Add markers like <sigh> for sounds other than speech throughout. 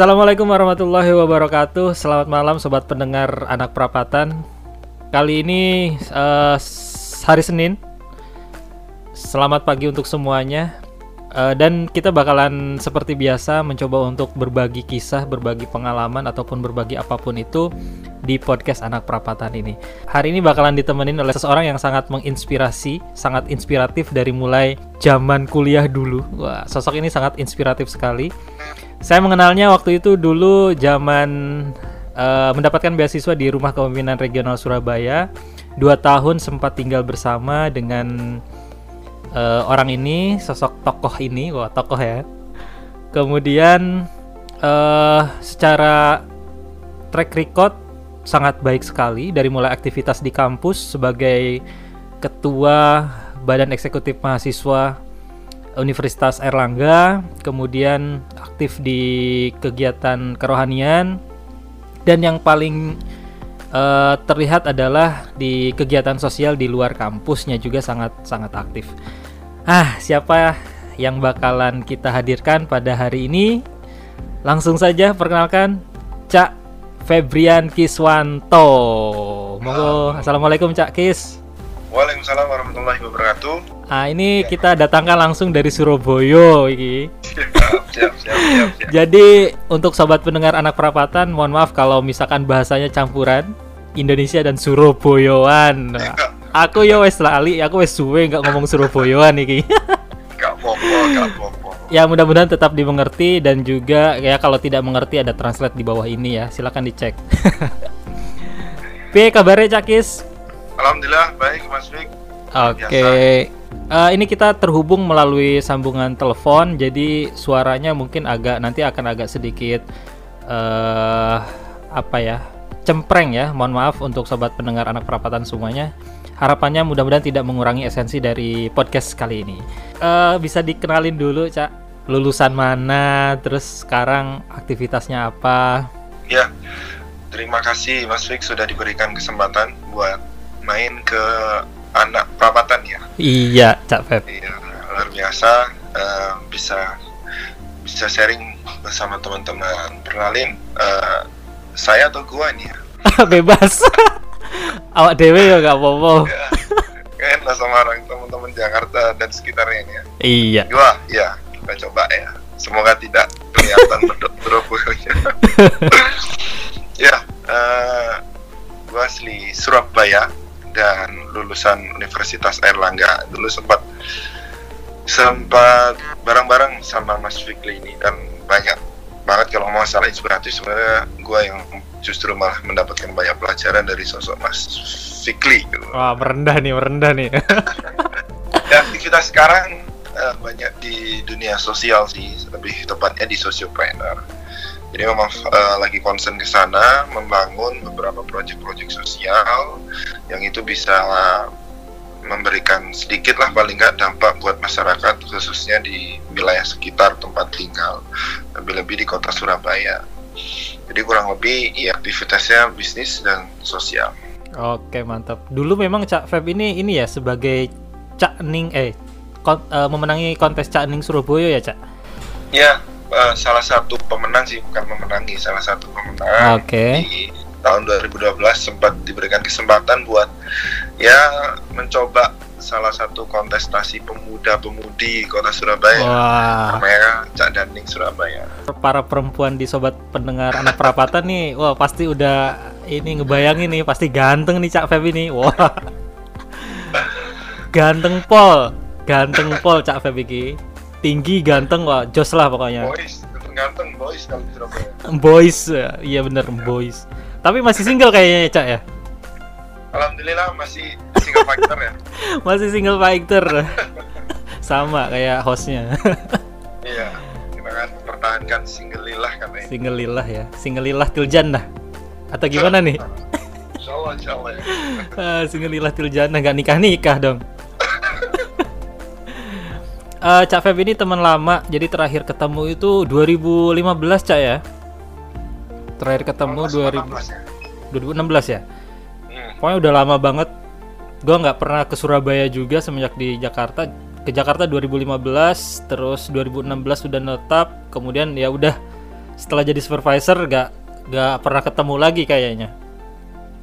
Assalamualaikum warahmatullahi wabarakatuh. Selamat malam sobat pendengar anak perapatan. Kali ini uh, hari Senin. Selamat pagi untuk semuanya. Uh, dan kita bakalan seperti biasa mencoba untuk berbagi kisah, berbagi pengalaman ataupun berbagi apa pun itu di podcast anak perapatan ini. Hari ini bakalan ditemenin oleh seseorang yang sangat menginspirasi, sangat inspiratif dari mulai zaman kuliah dulu. Wah, sosok ini sangat inspiratif sekali. Saya mengenalnya waktu itu dulu zaman uh, mendapatkan beasiswa di Rumah Kepemimpinan Regional Surabaya. Dua tahun sempat tinggal bersama dengan uh, orang ini, sosok tokoh ini, wah tokoh ya. Kemudian uh, secara track record sangat baik sekali dari mulai aktivitas di kampus sebagai ketua Badan Eksekutif Mahasiswa Universitas Erlangga, kemudian aktif di kegiatan kerohanian dan yang paling uh, terlihat adalah di kegiatan sosial di luar kampusnya juga sangat sangat aktif. Ah, siapa yang bakalan kita hadirkan pada hari ini? Langsung saja perkenalkan Febrian Kiswanto. Monggo, Assalamualaikum Cak Kis. Waalaikumsalam warahmatullahi wabarakatuh. Ah, ini ya. kita datangkan langsung dari Surabaya iki. Siap, siap, siap, siap, siap. Jadi untuk sobat pendengar anak perapatan, mohon maaf kalau misalkan bahasanya campuran Indonesia dan Surabayaan. Ya <laughs> aku ya wes lali, aku wes suwe nggak ngomong Surabayaan nih. Gak apa-apa, gak apa-apa. Ya mudah-mudahan tetap dimengerti dan juga ya kalau tidak mengerti ada translate di bawah ini ya. Silakan dicek. <laughs> P kabarnya Cakis? Alhamdulillah baik Mas Fik. Oke. Okay. Uh, eh, ini kita terhubung melalui sambungan telepon, jadi suaranya mungkin agak nanti akan agak sedikit uh, apa ya cempreng ya. Mohon maaf untuk sobat pendengar anak perapatan semuanya. Harapannya mudah-mudahan tidak mengurangi esensi dari podcast kali ini. Uh, bisa dikenalin dulu, Cak. Lulusan mana, terus sekarang aktivitasnya apa? Ya, terima kasih Mas Fik sudah diberikan kesempatan buat main ke anak perapatan ya. Iya, Cak Feb. Iya, luar biasa uh, bisa bisa sharing bersama teman-teman. Perkenalin, uh, saya atau gua nih ya? <laughs> Bebas. <laughs> awak dewe ya gak apa-apa. Ya, kan sama orang teman-teman Jakarta dan sekitarnya ini ya. Iya. Gua ya kita coba ya. Semoga tidak kelihatan berdobelnya <laughs> ya uh, gua asli Surabaya dan lulusan Universitas Airlangga dulu sempat sempat bareng-bareng sama Mas Fikli ini dan banyak banget kalau mau masalah inspiratif sebenarnya gue yang justru malah mendapatkan banyak pelajaran dari sosok Mas Fikli. Gitu. Wah merendah nih, merendah nih. <laughs> ya, aktivitas sekarang uh, banyak di dunia sosial sih, lebih tepatnya di sosiopreneur. Jadi memang uh, lagi concern ke sana, membangun beberapa proyek-proyek sosial yang itu bisa memberikan sedikit lah paling nggak dampak buat masyarakat khususnya di wilayah sekitar tempat tinggal, lebih-lebih di kota Surabaya. Jadi kurang lebih ya aktivitasnya bisnis dan sosial. Oke mantap. Dulu memang Cak Feb ini ini ya sebagai Cak Ning eh kon, uh, memenangi kontes Cak Ning Surabaya ya Cak? Ya uh, salah satu pemenang sih bukan memenangi salah satu pemenang. Oke. Okay. Di tahun 2012 sempat diberikan kesempatan buat ya mencoba salah satu kontestasi pemuda-pemudi kota Surabaya. Wah. namanya Cak Daning Surabaya. Para perempuan di sobat pendengar anak perapatan nih wah pasti udah ini ngebayangin nih pasti ganteng nih Cak Feb ini. Wah. <laughs> Ganteng pol. Ganteng pol Cak Feb ini tinggi ganteng wah jos lah pokoknya. Boys ganteng boys kalau di Surabaya. Boys iya bener boys. Tapi masih single kayaknya Cak ya? Alhamdulillah masih single fighter ya. <laughs> Masih single fighter. <laughs> Sama kayak hostnya. <laughs> iya, kita kan pertahankan single lillah katanya. Single lillah ya. Single lillah tiljannah. Atau gimana nih? Insyaallah, insyaallah ya. ah, single lillah tiljannah nggak nikah-nikah dong. uh, Cak Feb ini teman lama, jadi terakhir ketemu itu 2015 Cak ya? Terakhir ketemu 2000, 2016 ya? pokoknya udah lama banget gue nggak pernah ke Surabaya juga semenjak di Jakarta ke Jakarta 2015 terus 2016 sudah netap kemudian ya udah setelah jadi supervisor gak gak pernah ketemu lagi kayaknya.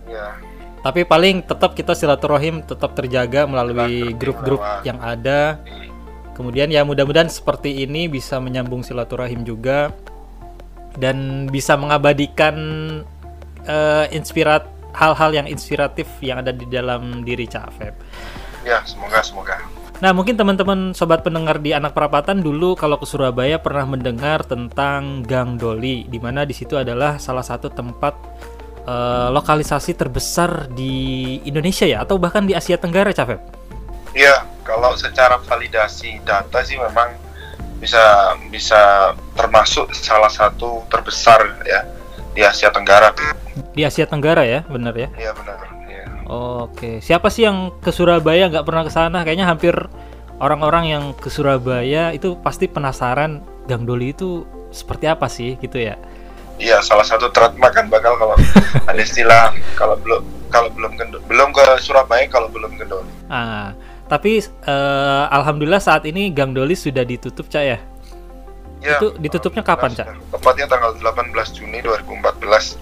Ya, Tapi paling tetap kita silaturahim tetap terjaga melalui grup-grup yang ada. Kemudian ya mudah-mudahan seperti ini bisa menyambung silaturahim juga dan bisa mengabadikan eh, inspirat hal-hal yang inspiratif yang ada di dalam diri Cak Feb. ya semoga semoga. Nah, mungkin teman-teman sobat pendengar di Anak Perapatan dulu kalau ke Surabaya pernah mendengar tentang Gang Doli, di mana di situ adalah salah satu tempat eh, lokalisasi terbesar di Indonesia ya, atau bahkan di Asia Tenggara, Cafep. Ya, kalau secara validasi data sih memang bisa bisa termasuk salah satu terbesar ya di Asia Tenggara. Di Asia Tenggara ya, bener ya. Iya benar. Ya. Oke, siapa sih yang ke Surabaya nggak pernah ke sana? Kayaknya hampir orang-orang yang ke Surabaya itu pasti penasaran Gang Doli itu seperti apa sih, gitu ya. Iya, salah satu trademark kan bakal kalau <laughs> ada istilah kalau belum kalau belum ke belum ke Surabaya kalau belum ke Doli. Ah, tapi eh, alhamdulillah saat ini Gang Doli sudah ditutup, Cak ya. Ya, Itu ditutupnya kapan, Cak? Tepatnya tanggal 18 Juni 2014,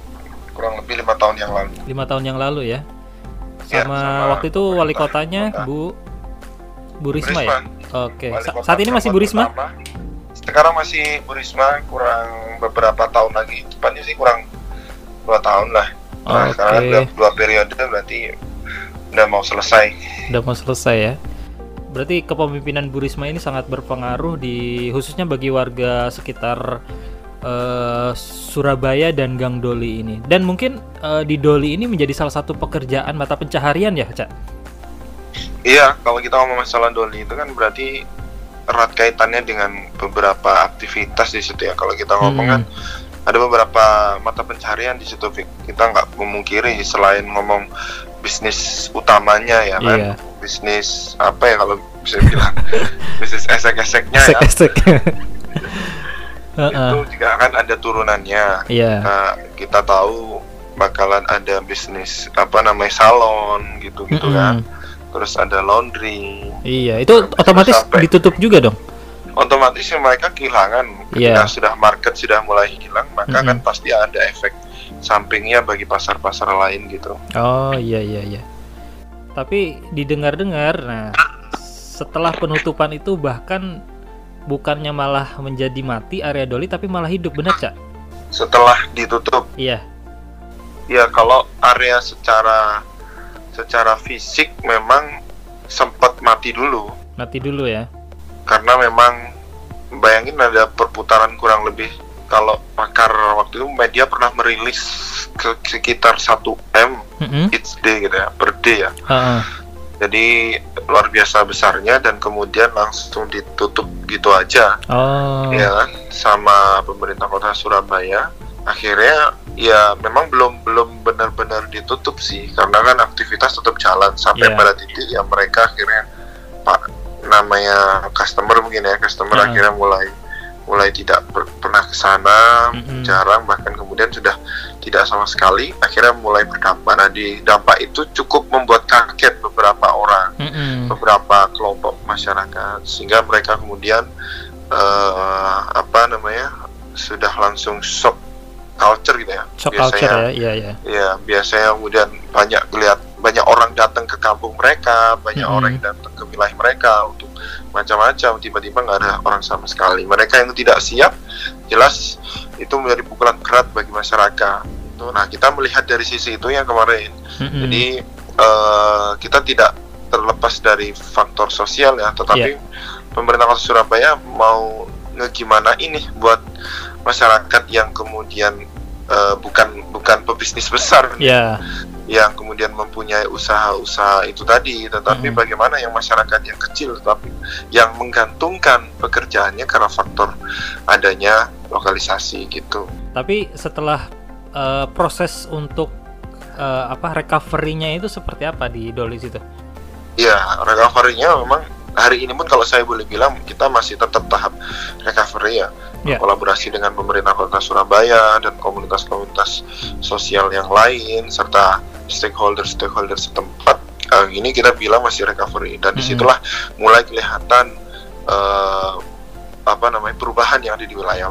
kurang lebih lima tahun yang lalu. lima tahun yang lalu ya. Ya, Sama, sama waktu itu wali kotanya kota. Bu Bu Risma, ya. Oke. Sa- saat ini masih Bu Pertama. Risma? Sekarang masih Bu Risma, kurang beberapa tahun lagi. Tepatnya sih kurang dua tahun lah. Nah, Oke. sekarang kan dua, dua periode berarti udah mau selesai. Udah mau selesai ya. Berarti kepemimpinan Bu Risma ini sangat berpengaruh di khususnya bagi warga sekitar eh, Surabaya dan Gang Doli ini. Dan mungkin eh, di Doli ini menjadi salah satu pekerjaan mata pencaharian ya, Cak. Iya, kalau kita ngomong masalah doli itu kan berarti erat kaitannya dengan beberapa aktivitas di situ ya. Kalau kita ngomong kan Hmm. ada beberapa mata pencaharian di situ, Vic. Kita nggak memungkiri selain ngomong bisnis utamanya ya kan, Iya. bisnis apa ya kalau bisa bilang <laughs> bisnis esek-eseknya ya. <laughs> Esek-esek. Heeh. Itu juga kan ada turunannya. Iya. Nah, kita tahu bakalan ada bisnis apa namanya salon gitu-gitu kan. Mm-mm. Terus ada laundry, Iya, itu otomatis sampai- ditutup juga dong. otomatis mereka kehilangan ketika sudah market sudah mulai hilang maka Mm-mm. kan pasti ada efek sampingnya bagi pasar-pasar lain gitu Oh iya iya iya. Tapi didengar-dengar, nah setelah penutupan itu bahkan bukannya malah menjadi mati area doli, tapi malah hidup benar cak? setelah ditutup Iya. ya kalau area secara secara fisik memang sempat mati dulu Mati dulu ya. karena memang bayangin ada perputaran kurang lebih kalau pakar waktu itu media pernah merilis ke sekitar 1 m Mm-mm. each day gitu ya per day ya Heeh. Jadi luar biasa besarnya dan kemudian langsung ditutup gitu aja Oh. ya kan sama pemerintah kota Surabaya akhirnya ya memang belum belum benar-benar ditutup sih karena kan aktivitas tetap jalan sampai Iya. pada titik yang mereka akhirnya pak namanya customer mungkin ya customer Heeh. akhirnya mulai mulai tidak per- pernah ke sana Mm-mm. jarang bahkan kemudian sudah tidak sama sekali akhirnya mulai berdampak nah di dampak itu cukup membuat kaget beberapa orang Mm-mm. beberapa kelompok masyarakat sehingga mereka kemudian eh, apa namanya sudah langsung shock culture gitu ya Shock culture ya, iya iya. ya biasanya kemudian banyak lihat banyak orang datang ke kampung mereka banyak Mm-mm. orang yang datang ke wilayah mereka untuk macam-macam tiba-tiba nggak ada orang sama sekali. Mereka yang tidak siap jelas itu menjadi pukulan berat bagi masyarakat. Nah kita melihat dari sisi itu yang kemarin. Jadi eh, kita tidak terlepas dari faktor sosial ya, tetapi pemerintah kota Surabaya mau ngegimana ini buat masyarakat yang kemudian eh, bukan bukan pebisnis besar. Ya. Yang kemudian mempunyai usaha-usaha itu tadi, tetapi Mhm. bagaimana yang masyarakat yang kecil tetapi yang menggantungkan pekerjaannya karena faktor adanya lokalisasi gitu. Tapi setelah eh, proses untuk eh, apa recovery-nya itu seperti apa di doli situ? Ya, recovery-nya memang hari ini pun kalau saya boleh bilang kita masih tetap tahap recovery ya. Ya. Kolaborasi dengan pemerintah kota Surabaya dan komunitas-komunitas sosial yang lain serta stakeholder-stakeholder setempat. Eh, ini kita bilang masih recovery dan Mhm. di situlah mulai kelihatan eh, apa namanya perubahan yang ada di wilayah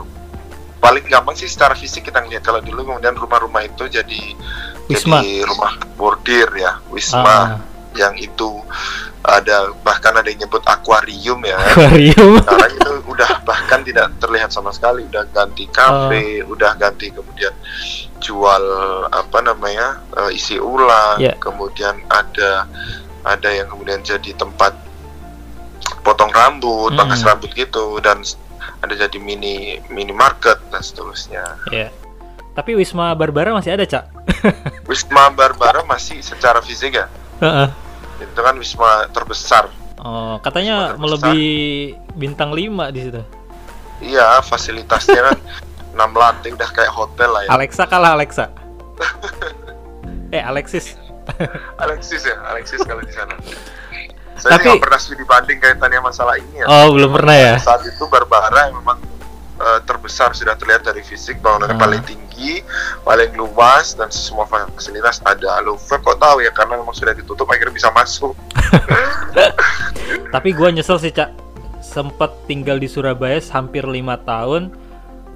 paling gampang sih secara fisik kita ngeliat kalau dulu kemudian rumah-rumah itu jadi Wisma. jadi rumah bordir ya wisma Ah, yang itu ada bahkan ada yang nyebut akuarium ya akuarium. <laughs> sekarang itu udah bahkan tidak terlihat sama sekali udah ganti kafe udah ganti kemudian jual apa namanya eh, isi ulang Ya. kemudian ada ada yang kemudian jadi tempat potong rambut Mm-mm. pangkas rambut gitu dan ada jadi mini minimarket dan seterusnya Ya. Tapi Wisma Barbara masih ada, Cak. <laughs> Wisma Barbara masih secara fisik ya Heeh. Itu kan wisma terbesar Oh, katanya Wisma terbesar. melebihi bintang 5 di situ. iya fasilitasnya kan <laughs> 6 lantai udah kayak hotel lah ya Alexa kalah Alexa. <laughs> eh, Alexis. Alexis ya, Alexis kalau di sana. <laughs> Saya Tapi- nggak pernah studi banding kaitannya masalah ini ya. Oh, belum pernah ya. Saat itu Barbara yang memang eh, terbesar sudah terlihat dari fisik bangunannya Hmm. paling tinggi, paling luas dan semua fasilitas ada. Louvre kok tahu ya karena memang sudah ditutup akhirnya bisa masuk. <laughs> Tapi gua nyesel sih, Cak. Sempet tinggal di Surabaya hampir lima tahun,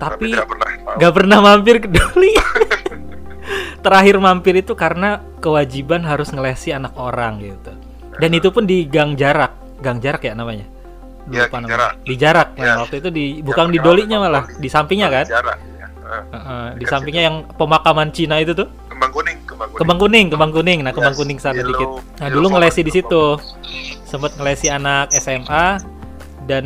tapi Tapi tidak pernah tahu. gak pernah mampir ke Doli. <laughs> Terakhir mampir itu karena kewajiban harus ngelesi anak orang gitu. Dan itu pun di gang jarak, gang jarak ya namanya. Ya, Lupa namanya. jarak. Di jarak. Nah, Ya. waktu itu di bukan di dolinya malah, di sampingnya kan? Jarak, ya. Eh, Heeh, di sampingnya yang pemakaman Cina itu tuh. Kembang kuning, kembang kuning. Kembang kuning, kembang kuning. Nah, kembang Yes, kuning sana yellow- dikit. Nah, dulu ngelesi di situ. Sempet ngelesi anak SMA dan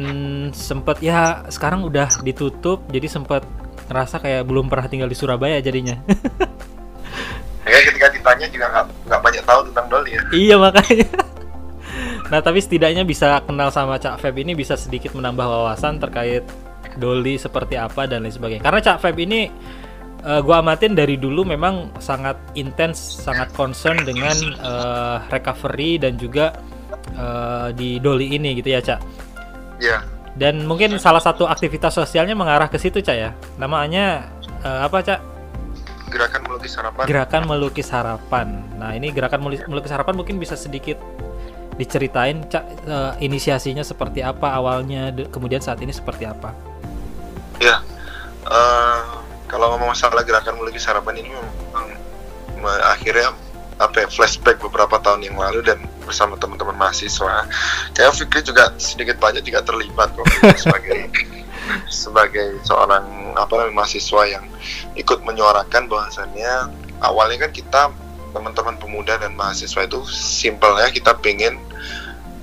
sempet ya sekarang udah ditutup jadi sempet ngerasa kayak belum pernah tinggal di Surabaya jadinya. <laughs> Ya, ketika ditanya juga nggak banyak tahu tentang Doli ya. iya makanya. Nah, tapi setidaknya bisa kenal sama Cak Feb ini bisa sedikit menambah wawasan terkait Doli seperti apa dan lain sebagainya. Karena Cak Feb ini eh, gua amatin dari dulu memang sangat intens, sangat concern dengan eh, recovery dan juga eh, di Doli ini gitu ya, Cak. Iya. Dan mungkin salah satu aktivitas sosialnya mengarah ke situ, Cak ya. Namanya eh, apa, Cak? Gerakan melukis harapan. Gerakan melukis harapan. Nah, ini gerakan melukis harapan mungkin bisa sedikit diceritain, Cak, eh, inisiasinya seperti apa awalnya, de- kemudian saat ini seperti apa? Ya, eh, kalau ngomong masalah gerakan melukis harapan ini memang me- akhirnya apa ya, flashback beberapa tahun yang lalu dan bersama teman-teman mahasiswa. Kayak Fikri juga sedikit banyak juga terlibat kok <laughs> sebagai sebagai seorang apa namanya mahasiswa yang ikut menyuarakan bahwasannya awalnya kan kita teman-teman pemuda dan mahasiswa itu simpelnya kita pengen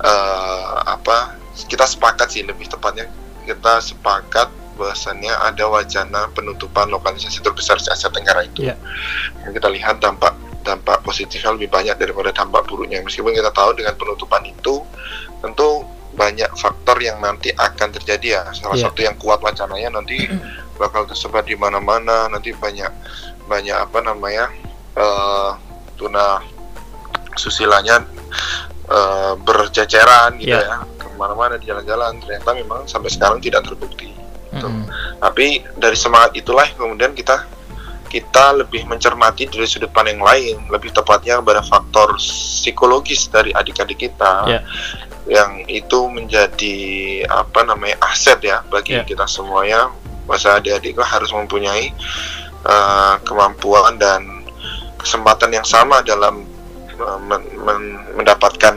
eh, apa kita sepakat sih lebih tepatnya kita sepakat bahwasannya ada wacana penutupan lokalisasi terbesar di Asia Tenggara itu. Iya. Yang kita lihat dampak dampak positifnya lebih banyak daripada dampak buruknya. Meskipun kita tahu dengan penutupan itu tentu banyak faktor yang nanti akan terjadi ya. Salah Iya. satu yang kuat wacananya nanti <clears throat> bakal tersebar di mana-mana. Nanti banyak banyak apa namanya eh, tuna susilanya eh, berceceran gitu Iya. ya ke mana-mana di jalan-jalan. Ternyata memang sampai sekarang tidak terbukti. Betul. Mm-mm. Tapi dari semangat itulah kemudian kita kita lebih mencermati dari sudut pandang lain, lebih tepatnya pada faktor psikologis dari adik-adik kita, Ya. yang itu menjadi apa namanya aset ya bagi Ya. kita semuanya. Masa adik-adik harus mempunyai uh, kemampuan dan kesempatan yang sama dalam uh, men- men- mendapatkan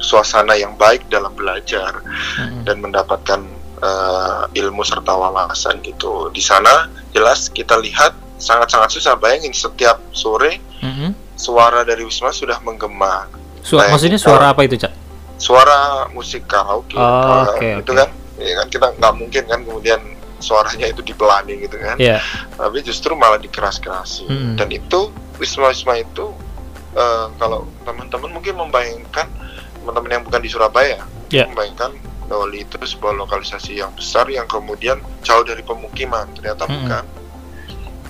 suasana yang baik dalam belajar Mm-mm. dan mendapatkan uh, ilmu serta wawasan gitu. Di sana jelas kita lihat sangat-sangat susah. Bayangin setiap sore Mm-mm. suara dari Wisma sudah menggema. Su- Bayangin maksudnya suara apa itu, Cak? Suara musik karaoke, Oh, uh, oke, itu kan, ya kan kita nggak mungkin kan kemudian suaranya itu dipelani gitu kan. Iya. Tapi justru malah dikeras-kerasi. Mm-mm. Dan itu Wisma-Wisma itu uh, kalau teman-teman mungkin membayangkan teman-teman yang bukan di Surabaya Ya. membayangkan Doli itu sebuah lokalisasi yang besar yang kemudian jauh dari pemukiman ternyata Mm-mm. bukan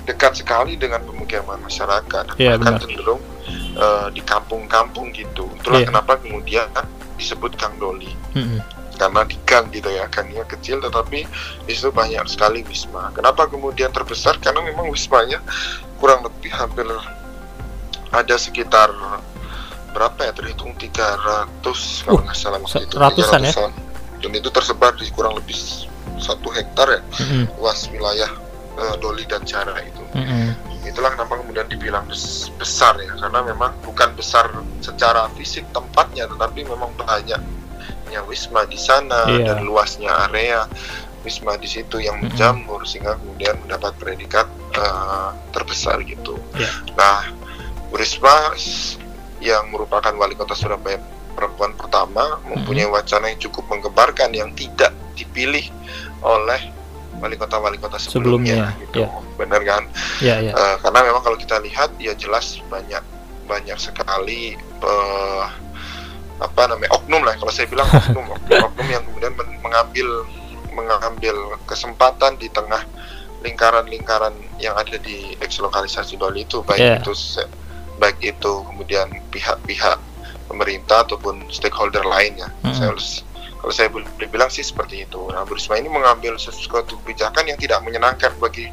dekat sekali dengan pemukiman masyarakat Iya, bahkan benar. cenderung eh, di kampung-kampung gitu itulah Iya. kenapa kemudian disebut Gang Doli Mm-mm. karena di gang gitu ya gangnya kecil tetapi di situ banyak sekali wisma kenapa kemudian terbesar karena memang wismanya kurang lebih hampir ada sekitar berapa ya terhitung 300 kalau Uh, nggak salah waktu itu ratusan ya? 300-an. dan itu tersebar di kurang lebih satu hektar ya Mm-mm. luas wilayah eh, Doli dan Cara itu. Mm-mm. Itulah kenapa kemudian dibilang bes- besar ya, karena memang bukan besar secara fisik tempatnya, tetapi memang banyaknya wisma di sana Iya. dan luasnya area wisma di situ yang menjamur sehingga kemudian mendapat predikat eh, terbesar gitu. Iya. Nah, Bu Risma yang merupakan wali kota Surabaya perempuan pertama mempunyai wacana yang cukup menggembarkan yang tidak dipilih oleh wali kota-wali kota sebelumnya, Sebelumnya, gitu. ya. Benar kan? Ya, ya. Eh, karena memang kalau kita lihat ya jelas banyak banyak sekali eh, apa namanya oknum lah kalau saya bilang <laughs> oknum oknum, oknum yang kemudian men- mengambil mengambil kesempatan di tengah lingkaran-lingkaran yang ada di eks lokalisasi Doli itu baik Yeah. itu se- baik itu kemudian pihak-pihak pemerintah ataupun stakeholder lainnya Mm-mm. saya harus kalau saya boleh bilang sih seperti itu. Nah, Bu Risma ini mengambil sesuatu kebijakan yang tidak menyenangkan bagi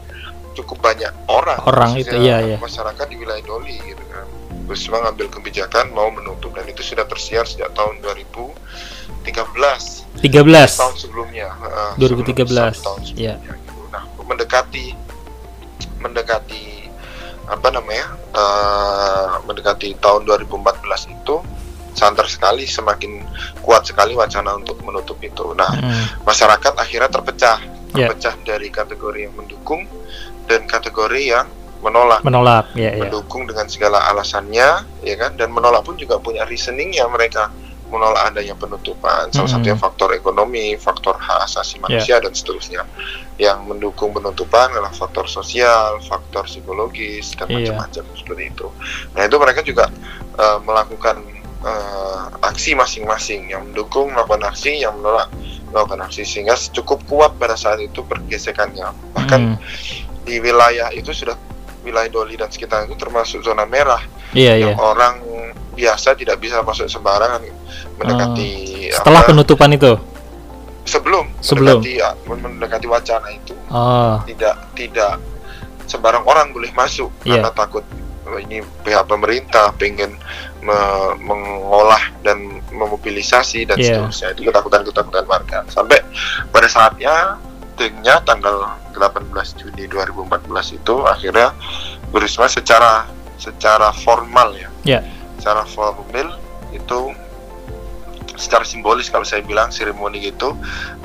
cukup banyak orang, Orang itu, iya, iya. masyarakat di wilayah Doli gitu kan. Bu Risma ngambil kebijakan mau menutup dan itu sudah tersiar sejak tahun 2013 13. tahun sebelumnya eh, 2013, sebelum- tahun ya. sebelumnya, gitu. nah mendekati mendekati apa namanya eh, mendekati tahun 2014 itu santer sekali semakin kuat sekali wacana untuk menutup itu nah Mm. masyarakat akhirnya terpecah Ya. terpecah dari kategori yang mendukung dan kategori yang menolak Menolak, ya, ya. mendukung dengan segala alasannya ya kan dan menolak pun juga punya reasoningnya mereka menolak adanya penutupan salah Mm-mm. satunya faktor ekonomi faktor hak asasi manusia dan seterusnya yang mendukung penutupan adalah faktor sosial faktor psikologis dan Iya. macam-macam seperti itu nah itu mereka juga eh, melakukan eh, aksi masing-masing yang mendukung melakukan aksi yang menolak melakukan aksi sehingga cukup kuat pada saat itu pergesekannya bahkan Mm. di wilayah itu sudah wilayah Doli dan sekitar itu termasuk zona merah iya. yang orang biasa tidak bisa masuk sembarangan mendekati Setelah apa, penutupan itu. sebelum Sebelum. mendekati, ah, mendekati wacana itu Oh, tidak tidak sembarang orang boleh masuk Iya. karena takut oh, ini pihak pemerintah pengen me- mengolah dan memobilisasi dan Iya. seterusnya itu ketakutan-ketakutan warga sampai pada saatnya detiknya tanggal 18 Juni 2014 itu akhirnya Bu Risma secara secara formal ya Iya. Secara formal itu secara simbolis kalau saya bilang seremoni gitu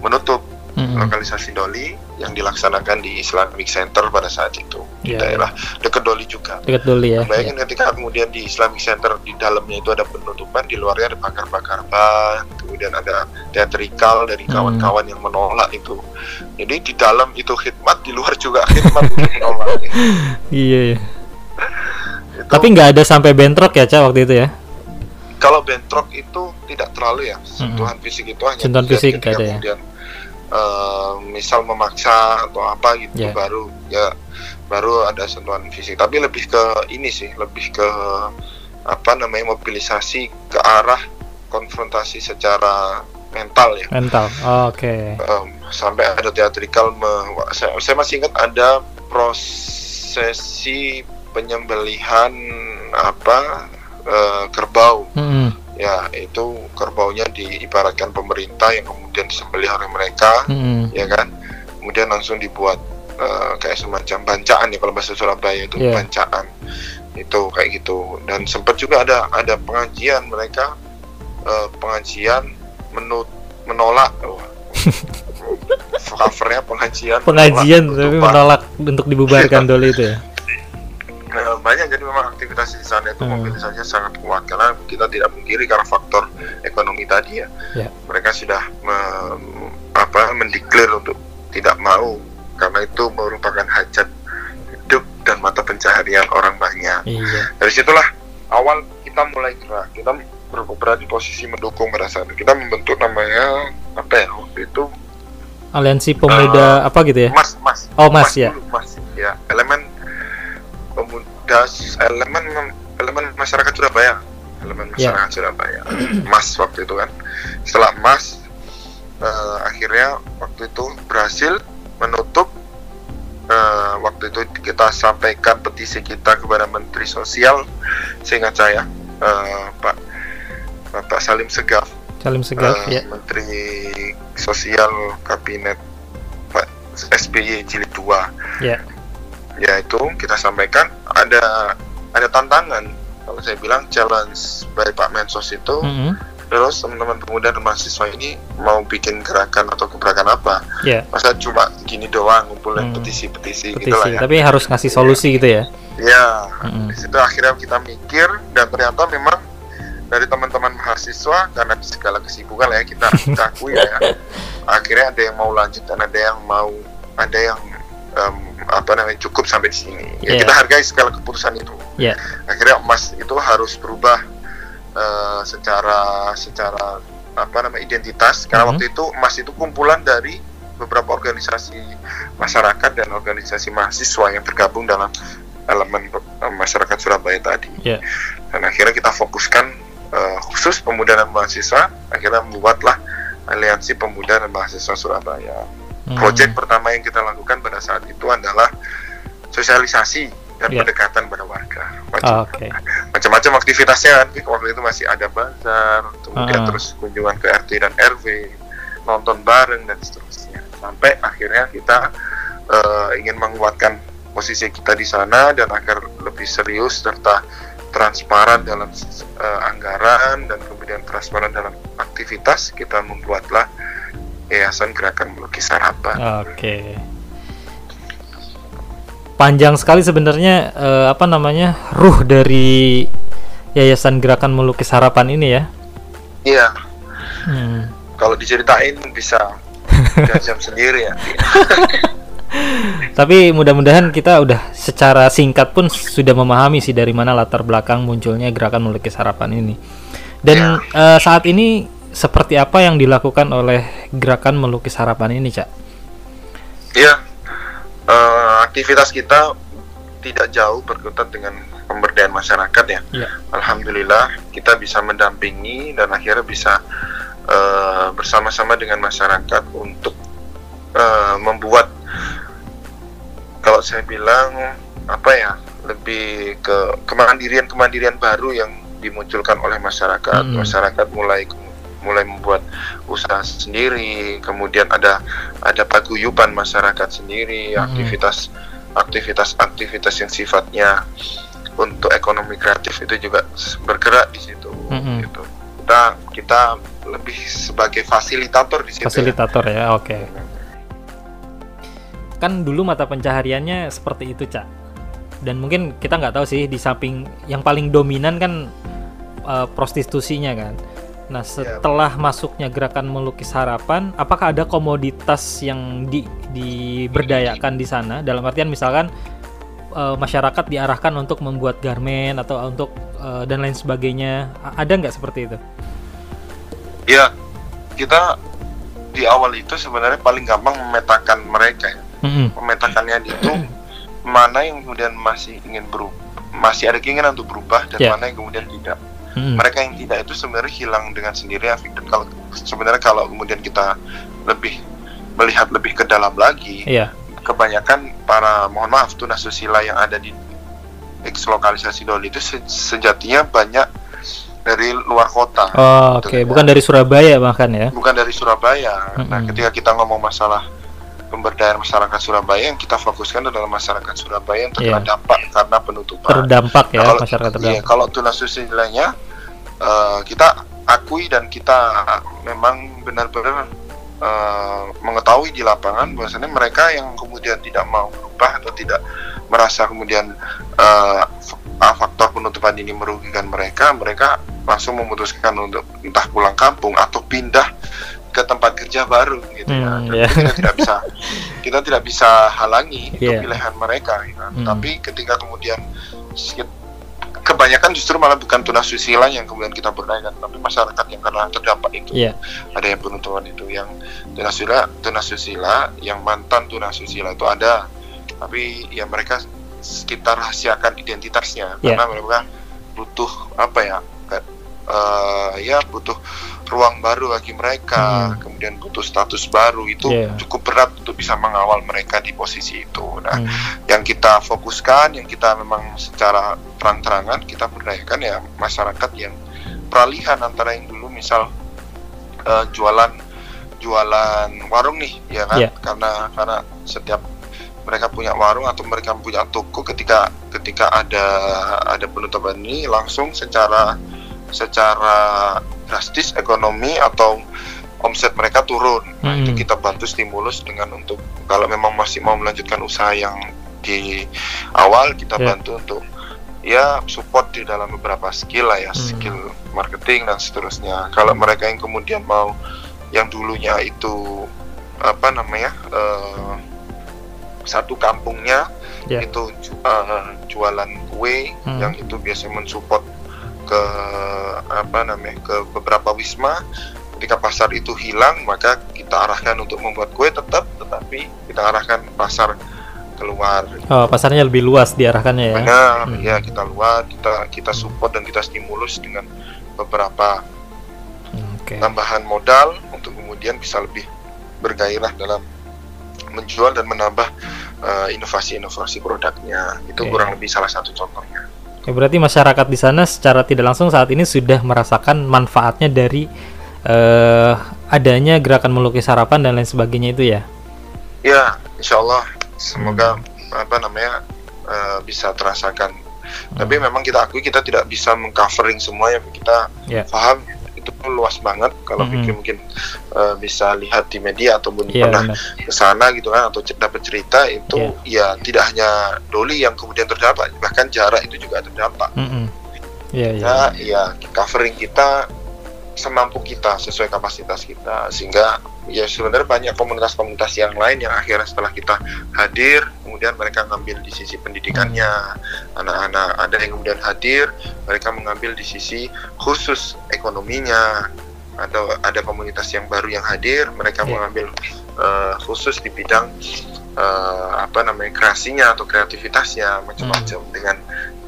menutup mm-mm. lokalisasi Doli yang dilaksanakan di Islamic Center pada saat itu di Iya, daerah dekat Doli juga. dekat dulu ya. Bayangin ketika kemudian di Islamic Center di dalamnya itu ada penutupan, di luarnya ada bakar-bakar ban, kemudian ada teatrikal dari kawan-kawan yang menolak itu. Jadi di dalam itu khidmat, di luar juga khidmat untuk menolak. <laughs> Iya, iya. Tapi nggak ada sampai bentrok ya, Cak, waktu itu ya? kalau bentrok itu tidak terlalu ya, sentuhan fisik itu hanya Sentuhan fisik ada ya? kemudian eh, misal memaksa atau apa gitu Ya. baru ya baru ada sentuhan fisik tapi lebih ke ini sih lebih ke apa namanya mobilisasi ke arah konfrontasi secara mental ya Mental. Oh, Oke. Em, sampai ada teatrikal me- saya, saya masih ingat ada prosesi penyembelihan apa eh, kerbau Mm-mm. ya itu kerbaunya diibaratkan pemerintah yang kemudian disembelih oleh mereka Mm-mm. ya kan kemudian langsung dibuat eh, kayak semacam bancaan ya kalau bahasa Surabaya itu Iya. bancaan itu kayak gitu dan sempat juga ada ada pengajian mereka eh, pengajian menut menolak oh, <laughs> covernya pengajian Pengajian menolak tapi menolak untuk dibubarkan dulu itu ya. Nah, banyak jadi memang aktivitas di sana itu Hmm. mobilisasinya sangat kuat karena kita tidak mengkiri karena faktor ekonomi tadi ya. Ya. Mereka sudah me- apa mendeklar untuk tidak mau karena itu merupakan hajat hidup dan mata pencaharian orang banyak. Iya. Dari situlah awal kita mulai gerak. Kita ber- berada di posisi mendukung pada saat. Kita membentuk namanya apa ya waktu itu Aliansi Pemuda apa gitu ya? Mas Mas. Oh, Mas, ya. dulu, Mas ya elemen pemuda elemen elemen masyarakat Surabaya elemen Ya. masyarakat Surabaya Mas waktu itu kan setelah Mas eh, akhirnya waktu itu berhasil menutup eh, waktu itu kita sampaikan petisi kita kepada Menteri Sosial seingat saya eh, Pak Bapak Salim Segaf Salim Segaf eh, ya. Menteri Sosial Kabinet Pak SBY Jilid 2 Ya. Yaitu kita sampaikan ada ada tantangan kalau saya bilang challenge dari Pak Mensos itu Mm-mm. terus teman-teman pemuda dan mahasiswa ini mau bikin gerakan atau gebrakan apa Ya, masa cuma gini doang ngumpulin Hmm. petisi-petisi gitu lah petisi. ya Tapi harus ngasih solusi gitu ya. ya Mm-mm. di situ akhirnya kita mikir dan ternyata memang dari teman-teman mahasiswa karena segala kesibukan lah ya kita kita <laughs> akui ya akhirnya ada yang mau lanjut dan ada yang mau ada yang em, apa namanya cukup sampai di sini ya Iya. kita hargai segala keputusan itu Iya. akhirnya emas itu harus berubah eh, secara secara apa namanya identitas karena Mhm. waktu itu emas itu kumpulan dari beberapa organisasi masyarakat dan organisasi mahasiswa yang tergabung dalam elemen eh, masyarakat Surabaya tadi Iya. dan akhirnya kita fokuskan eh, khusus pemuda dan mahasiswa akhirnya membuatlah aliansi pemuda dan mahasiswa Surabaya Hmm. Proyek pertama yang kita lakukan pada saat itu adalah sosialisasi dan Iya. pendekatan pada warga. Ah, Macam- Oke. Macam-macam aktivitasnya kan, waktu itu masih ada bazar, kemudian Ah. terus kunjungan ke RT dan RW, nonton bareng dan seterusnya. Sampai akhirnya kita eh, ingin menguatkan posisi kita di sana dan agar lebih serius serta transparan dalam eh, anggaran dan kemudian transparan dalam aktivitas kita membuatlah Yayasan Gerakan Melukis Harapan. Oke. Panjang sekali sebenarnya eh, apa namanya ruh dari Yayasan Gerakan Melukis Harapan ini ya. Iya, Hmm. kalau diceritain bisa <laughs> jam sendiri ya. Tapi mudah-mudahan kita udah secara singkat pun sudah memahami sih dari mana latar belakang munculnya Gerakan Melukis Harapan ini. Dan eh, saat ini seperti apa yang dilakukan oleh Gerakan Melukis Harapan ini, Cak? Iya, eh, aktivitas kita tidak jauh berkutat dengan pemberdayaan masyarakat ya. Iya. Alhamdulillah kita bisa mendampingi dan akhirnya bisa eh, bersama-sama dengan masyarakat untuk eh, membuat kalau saya bilang apa ya lebih ke kemandirian kemandirian baru yang dimunculkan oleh masyarakat. Mm. Masyarakat mulai mulai membuat usaha sendiri, kemudian ada ada paguyuban masyarakat sendiri, Mm. aktivitas aktivitas aktivitas yang sifatnya untuk ekonomi kreatif itu juga bergerak di situ Mm-mm. gitu. Kita kita lebih sebagai fasilitator di situ. ya. Fasilitator ya, oke. Kan dulu mata pencahariannya seperti itu, Cak. Dan mungkin kita nggak tahu sih di samping yang paling dominan kan eh, prostitusinya kan. Nah, setelah masuknya gerakan melukis harapan, apakah ada komoditas yang di diberdayakan di sana? Dalam artian misalkan eh, masyarakat diarahkan untuk membuat garmen atau untuk eh, dan lain sebagainya. A- Ada nggak seperti itu? Ya, kita di awal itu sebenarnya paling gampang memetakan mereka ya. Mm-mm. Memetakannya itu mana yang kemudian masih ingin berubah, masih ada keinginan untuk berubah dan Ya. mana yang kemudian tidak. Mm-mm. Mereka yang tidak itu sebenarnya hilang dengan sendirinya. Dan kalau sebenarnya kalau kemudian kita lebih melihat lebih ke dalam lagi, Iya. kebanyakan para mohon maaf tunasusila yang ada di ex lokalisasi Doli itu se- sejatinya banyak dari luar kota. Oh, oke, Betul, ya. bukan dari Surabaya bahkan ya. bukan dari Surabaya. Nah, Mm-mm. ketika kita ngomong masalah pemberdayaan masyarakat Surabaya, yang kita fokuskan adalah masyarakat Surabaya yang terkena Iya. dampak karena penutupan. Terdampak ya Nah, kalau, masyarakat Iya, terdampak. kalau tunasusila-nya eh, kita akui dan kita memang benar-benar eh, mengetahui di lapangan bahwasanya mereka yang kemudian tidak mau berubah atau tidak merasa kemudian ah, faktor penutupan ini merugikan mereka, mereka langsung memutuskan untuk entah pulang kampung atau pindah ke tempat kerja baru gitu ya. Hmm, ya. Kita tidak bisa <laughs> kita tidak bisa halangi itu Iya. pilihan mereka. ya. Hmm. Tapi ketika kemudian kebanyakan justru malah bukan tunasusila yang kemudian kita berdayakan, tapi masyarakat yang karena terdampak itu Iya. ada yang penutupan itu yang tunasusila tunasusila yang mantan tunasusila itu ada tapi ya mereka kita rahasiakan identitasnya Iya. karena mereka butuh apa ya eh, ya butuh ruang baru bagi mereka Hmm. kemudian butuh status baru itu Iya. cukup berat untuk bisa mengawal mereka di posisi itu nah Hmm. yang kita fokuskan, yang kita memang secara terang-terangan kita berdayakan ya masyarakat yang peralihan antara yang dulu misal eh, jualan jualan warung nih ya kan Iya. karena karena setiap mereka punya warung atau mereka punya toko ketika ketika ada ada penutupan ini langsung secara secara drastis ekonomi atau omset mereka turun. Nah, itu Hmm. kita bantu stimulus dengan untuk kalau memang masih mau melanjutkan usaha yang di awal kita Ya. bantu untuk ya support di dalam beberapa skill lah ya, Hmm. skill marketing dan seterusnya. Kalau mereka yang kemudian mau yang dulunya itu apa namanya? eh, satu kampungnya Ya. itu eh, jualan kue Hmm. yang itu biasanya mensupport ke apa namanya ke beberapa wisma ketika pasar itu hilang maka kita arahkan untuk membuat kue tetap tetapi kita arahkan pasar keluar Oh, pasarnya lebih luas diarahkannya ya. benar Hmm. ya kita luar kita kita support dan kita stimulus dengan beberapa Oke. tambahan modal untuk kemudian bisa lebih bergairah dalam menjual dan menambah eh, inovasi-inovasi produknya itu Oke. kurang lebih salah satu contohnya Ya, berarti masyarakat di sana secara tidak langsung saat ini sudah merasakan manfaatnya dari eh, adanya gerakan melukis harapan dan lain sebagainya itu ya. Ya, insya Allah semoga apa namanya eh, bisa terasakan. Tapi memang kita akui kita tidak bisa mengcovering semua yang kita Ya. paham itu luas banget. Kalau Mhm. mungkin mungkin eh, bisa lihat di media ataupun Iya pernah ke sana gitu kan atau dapat cerita itu ya tidak hanya Doli yang kemudian terdampak, bahkan jarak itu juga terdampak. Iya iya. Ya, ya covering kita semampu kita sesuai kapasitas kita. Sehingga ya sebenarnya banyak komunitas-komunitas yang lain yang akhirnya setelah kita hadir kemudian mereka ngambil di sisi pendidikannya. Anak-anak ada yang kemudian hadir mereka mengambil di sisi khusus ekonominya. Atau ada komunitas yang baru yang hadir mereka Ya. mengambil eh, khusus di bidang eh, apa namanya kreasinya atau kreativitasnya macam-macam. Dengan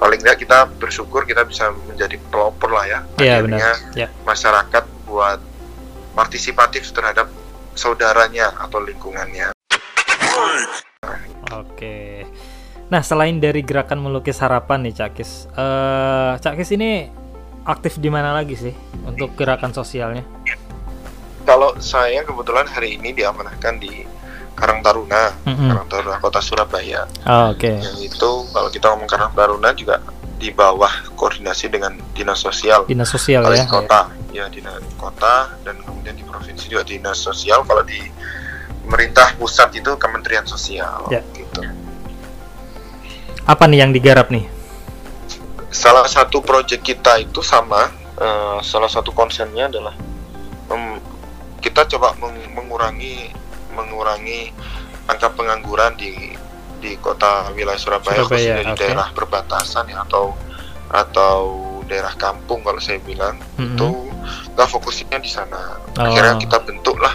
paling tidak kita bersyukur kita bisa menjadi pelopor lah ya Iya akhirnya benar. Ya. masyarakat buat partisipatif terhadap saudaranya atau lingkungannya Oke. Nah, selain dari gerakan melukis harapan nih, Cakis. Eh, Cakis ini aktif di mana lagi sih untuk gerakan sosialnya? kalau saya kebetulan hari ini diamanahkan di Karang Taruna Mm-mm. Karang Taruna Kota Surabaya Oh, Oke. yang itu kalau kita ngomong Karang Taruna juga di bawah koordinasi dengan dinas sosial Dinas sosial kalau ya. di kota ya dinas kota dan kemudian di provinsi juga dinas sosial kalau di pemerintah pusat itu Kementerian Sosial Ya. gitu Apa nih yang digarap nih? salah satu proyek kita itu sama eh, salah satu konsennya adalah mem- kita coba meng- mengurangi mengurangi angka pengangguran di di kota wilayah Surabaya, Surabaya, khususnya di oke. daerah perbatasan ya atau atau daerah kampung kalau saya bilang Mm-mm. itu kita fokusnya di sana Oh. akhirnya kita bentuklah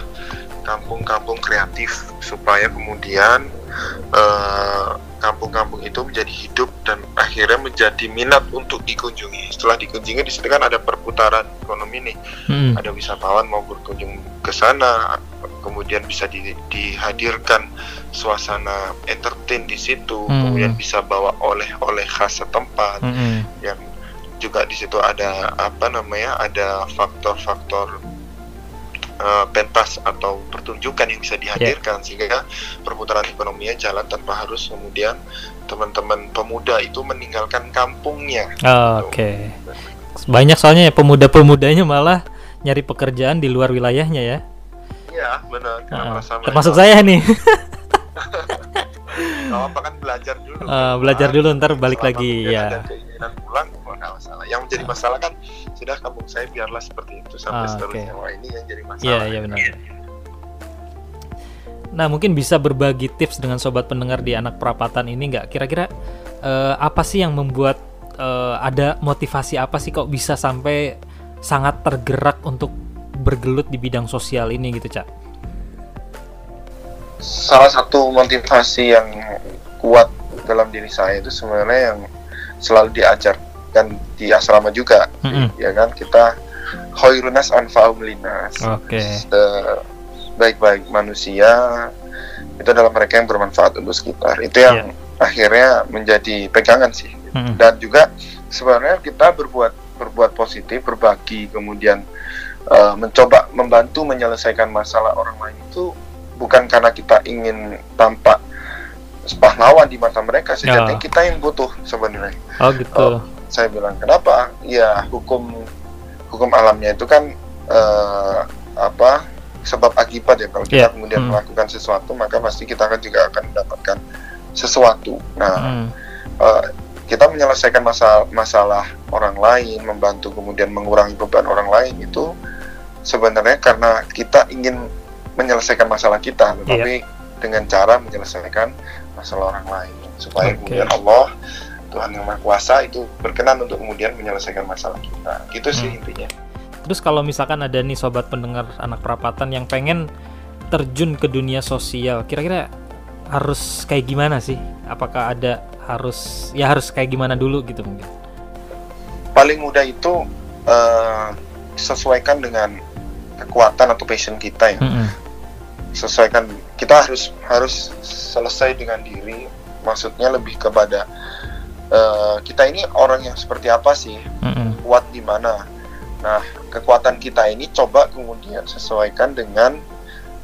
kampung-kampung kreatif supaya kemudian eh, kampung-kampung itu menjadi hidup dan akhirnya menjadi minat untuk dikunjungi setelah dikunjungi di situ kan ada perputaran ekonomi nih Mm-mm. ada wisatawan mau berkunjung ke sana kemudian bisa di- dihadirkan suasana entertain di situ Hmm. kemudian bisa bawa oleh-oleh khas setempat Mm-mm. yang juga di situ ada apa namanya ada faktor-faktor eh, pentas atau pertunjukan yang bisa dihadirkan sehingga perputaran ekonominya jalan tanpa harus kemudian teman-teman pemuda itu meninggalkan kampungnya Oh, Oke. Banyak soalnya ya pemuda-pemudanya malah nyari pekerjaan di luar wilayahnya ya. Iya benar merasa termasuk saya nih. <laughs> Gak apa kan belajar dulu. Eh, belajar dulu, ntar balik Selama lagi, ya. Ada keinginan pulang, masalah. Yang menjadi masalah kan sudah kampung saya biarlah seperti itu sampai Ah, seterusnya. Wah ini yang jadi masalah. Iya, iya benar. Nah, mungkin bisa berbagi tips dengan sobat pendengar di anak perapatan ini nggak? Kira-kira eh, apa sih yang membuat eh, ada motivasi apa sih kok bisa sampai sangat tergerak untuk bergelut di bidang sosial ini gitu, Cak? Salah satu motivasi yang kuat dalam diri saya itu sebenarnya yang selalu diajarkan di asrama juga, Mm-mm. ya kan kita khairunas anfa'um linas. Oke. baik-baik manusia itu adalah mereka yang bermanfaat untuk sekitar. Itu yang akhirnya menjadi pegangan sih. Mm-mm. dan juga sebenarnya kita berbuat berbuat positif berbagi kemudian eh, mencoba membantu menyelesaikan masalah orang lain itu bukan karena kita ingin tampak pahlawan di mata mereka sejatinya Oh. kita yang butuh sebenarnya Oh gitu. Oh. Saya bilang kenapa ya hukum hukum alamnya itu kan eh, apa sebab akibat ya kalau kita Iya. kemudian Hmm. melakukan sesuatu maka pasti kita akan juga akan mendapatkan sesuatu nah Hmm. eh, kita menyelesaikan masalah masalah orang lain membantu kemudian mengurangi beban orang lain itu sebenarnya karena kita ingin menyelesaikan masalah kita Iya. tetapi dengan cara menyelesaikan masalah orang lain supaya Oke. kemudian Allah Tuhan yang Maha Kuasa itu berkenan untuk kemudian menyelesaikan masalah kita gitu sih Hmm. intinya Terus kalau misalkan ada nih sobat pendengar anak perapatan yang pengen terjun ke dunia sosial, kira-kira harus kayak gimana sih? Apakah ada harus ya harus kayak gimana dulu gitu mungkin? paling mudah itu eh, sesuaikan dengan kekuatan atau passion kita ya Mm-mm. sesuaikan kita harus harus selesai dengan diri maksudnya lebih kepada eh, kita ini orang yang seperti apa sih Mm-mm. kuat di mana nah kekuatan kita ini coba kemudian sesuaikan dengan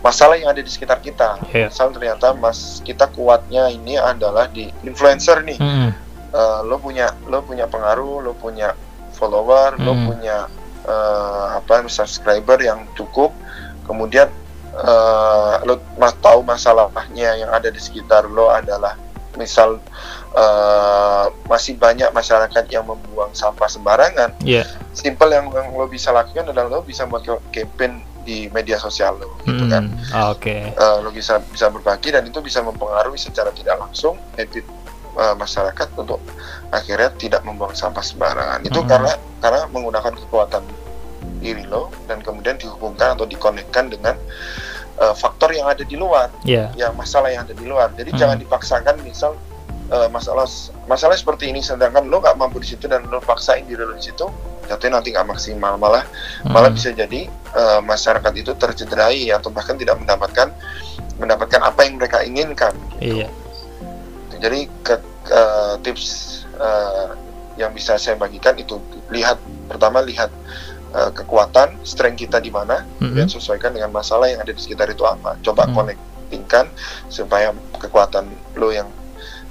masalah yang ada di sekitar kita Iya. misal ternyata mas kita kuatnya ini adalah di influencer nih Mm-mm. Eh, lo punya lo punya pengaruh lo punya follower lo Hmm. punya eh, apa subscriber yang cukup kemudian eh, lo mas tahu masalahnya yang ada di sekitar lo adalah misal eh, masih banyak masyarakat yang membuang sampah sembarangan Iya. simple yang, yang lo bisa lakukan adalah lo bisa buat campaign di media sosial lo gitu kan Mm-mm. Ah, Oke. Eh, lo bisa bisa berbagi dan itu bisa mempengaruhi secara tidak langsung habit eh, masyarakat untuk akhirnya tidak membuang sampah sembarangan itu Mhm. karena karena menggunakan kekuatan diri lo dan kemudian dihubungkan atau dikonekkan dengan eh, faktor yang ada di luar Iya. yang masalah yang ada di luar jadi Mhm. jangan dipaksakan misal eh, masalah masalah seperti ini sedangkan lo nggak mampu di situ dan lo paksain diri lo di situ jatuhnya nanti nggak maksimal malah malah Mm. bisa jadi eh, masyarakat itu tercederai atau bahkan tidak mendapatkan mendapatkan apa yang mereka inginkan. Iya. Jadi ke, ke- tips eh, yang bisa saya bagikan itu lihat pertama lihat eh, kekuatan strength kita di mana, kemudian Mm-mm. sesuaikan dengan masalah yang ada di sekitar itu apa. Coba Hmm. connectingkan supaya kekuatan lo yang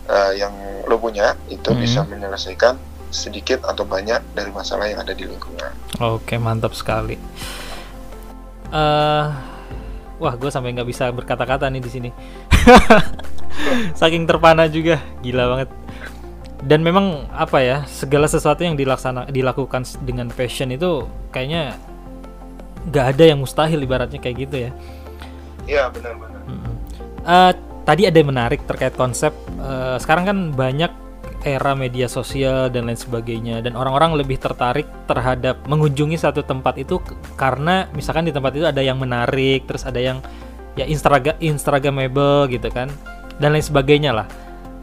eh, yang lo punya itu Hmm. bisa menyelesaikan sedikit atau banyak dari masalah yang ada di lingkungan. Oke, mantap sekali. eh wah, gue sampai nggak bisa berkata-kata nih di sini. <laughs> Saking terpana juga, gila banget. Dan memang apa ya, segala sesuatu yang dilaksana dilakukan dengan passion itu kayaknya nggak ada yang mustahil ibaratnya kayak gitu ya. Iya benar-benar. Mm-mm. Eh, tadi ada yang menarik terkait konsep. eh, sekarang kan banyak era media sosial dan lain sebagainya, dan orang-orang lebih tertarik terhadap mengunjungi satu tempat itu karena misalkan di tempat itu ada yang menarik, terus ada yang ya instagra instagramable gitu kan, dan lain sebagainya lah.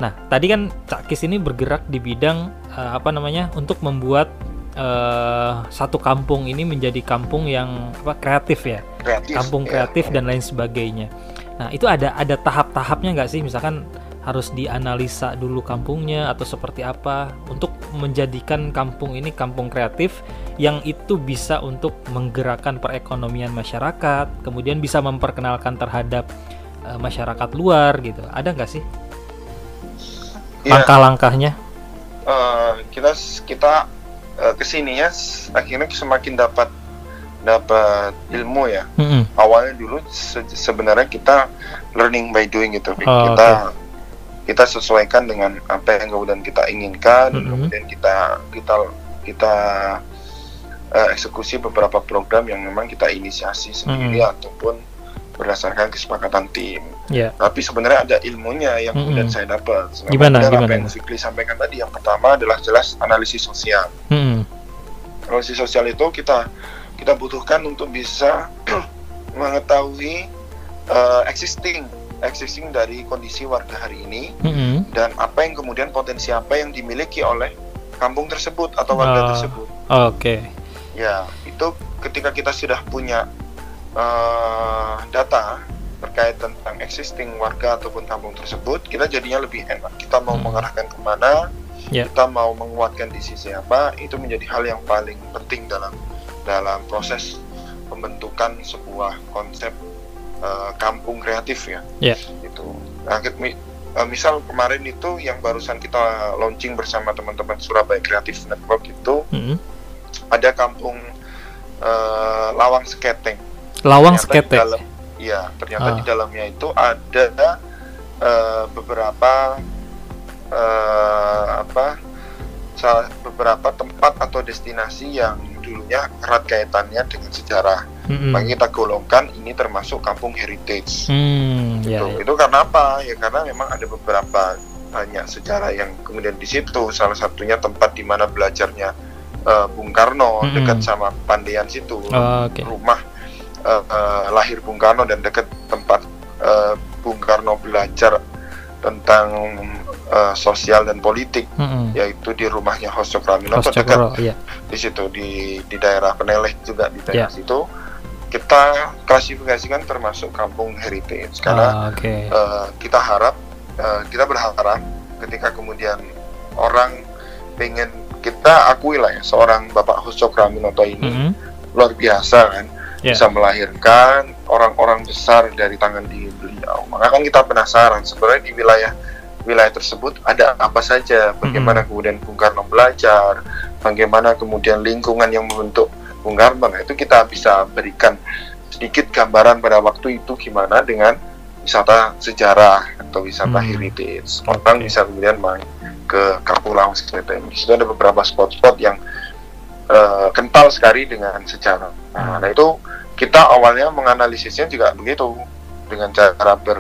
Nah, tadi kan Cak Kis ini bergerak di bidang eh, apa namanya untuk membuat eh, satu kampung ini menjadi kampung yang apa kreatif ya Kreatif. kampung ya. kreatif dan lain sebagainya. Nah itu ada ada tahap-tahapnya nggak sih? Misalkan harus dianalisa dulu kampungnya atau seperti apa untuk menjadikan kampung ini kampung kreatif yang itu bisa untuk menggerakkan perekonomian masyarakat, kemudian bisa memperkenalkan terhadap eh, masyarakat luar gitu. Ada nggak sih Iya, langkah-langkahnya? eh, kita kita eh, ke sininya akhirnya semakin dapat dapat ilmu ya. Mm-mm. Awalnya dulu se- sebenarnya kita learning by doing gitu. Oh, kita kita sesuaikan dengan apa yang kemudian kita inginkan dan Mhm. kemudian kita kita kita eh, eksekusi beberapa program yang memang kita inisiasi sendiri ataupun berdasarkan kesepakatan tim. Ya. Tapi sebenarnya ada ilmunya yang kemudian Mhm. saya dapat. Selama Gimana, kemudian gimana? Apa yang Fikri sampaikan tadi yang pertama adalah jelas analisis sosial. Mm-mm. Analisis sosial itu kita kita butuhkan untuk bisa <clears throat> mengetahui eh, existing existing dari kondisi warga hari ini Mm-mm. dan apa yang kemudian potensi apa yang dimiliki oleh kampung tersebut atau warga Oh. tersebut. Oke. Ya, itu ketika kita sudah punya eh, data terkait tentang existing warga ataupun kampung tersebut, kita jadinya lebih enak. Kita mau Hmm. mengarahkan ke mana, Ya. kita mau menguatkan di sisi apa, itu menjadi hal yang paling penting dalam dalam proses pembentukan sebuah konsep eh, kampung kreatif ya. Ya. Itu. Nah, uh, misal kemarin itu yang barusan kita launching bersama teman-teman Surabaya Creative Network itu Mm-mm. ada kampung uh, Lawang Seketeng. Lawang Ternyata di Skete. dalam- Iya, ternyata Ah. di dalamnya itu ada uh, beberapa uh, apa salah beberapa tempat atau destinasi yang dulunya erat kaitannya dengan sejarah. Mm-mm. Makanya kita golongkan ini termasuk kampung heritage. Ya, Gitu. ya. Itu karena apa? Ya karena memang ada beberapa banyak sejarah yang kemudian di situ. Salah satunya tempat di mana belajarnya eh, Bung Karno Mm-mm. dekat sama Pandean situ. Oh, Oke. Rumah eh, eh, lahir Bung Karno dan dekat tempat eh, Bung Karno belajar tentang eh, sosial dan politik Mm-mm. yaitu di rumahnya Host Cokraminoto Host dekat iya. di situ di di daerah Peneleh juga di daerah Ya. situ kita klasifikasikan termasuk kampung heritage karena Ah, Oke. eh, kita harap eh, kita berharap ketika kemudian orang pengen kita akui lah ya seorang Bapak Husco Kraminoto ini Mm-mm. luar biasa kan Ya. bisa melahirkan orang-orang besar dari tangan di beliau. Maka kan kita penasaran sebenarnya di wilayah wilayah tersebut ada apa saja? Bagaimana kemudian Bung Karno belajar? Bagaimana kemudian lingkungan yang membentuk Bung Karno? Nah itu kita bisa berikan sedikit gambaran pada waktu itu gimana dengan wisata sejarah atau wisata Hmm. heritage. Orang Oke. bisa kemudian main ke Lawang Sekreteng di situ ada beberapa spot-spot yang eh, kental sekali dengan sejarah nah, Hmm. nah itu kita awalnya menganalisisnya juga begitu dengan cara ber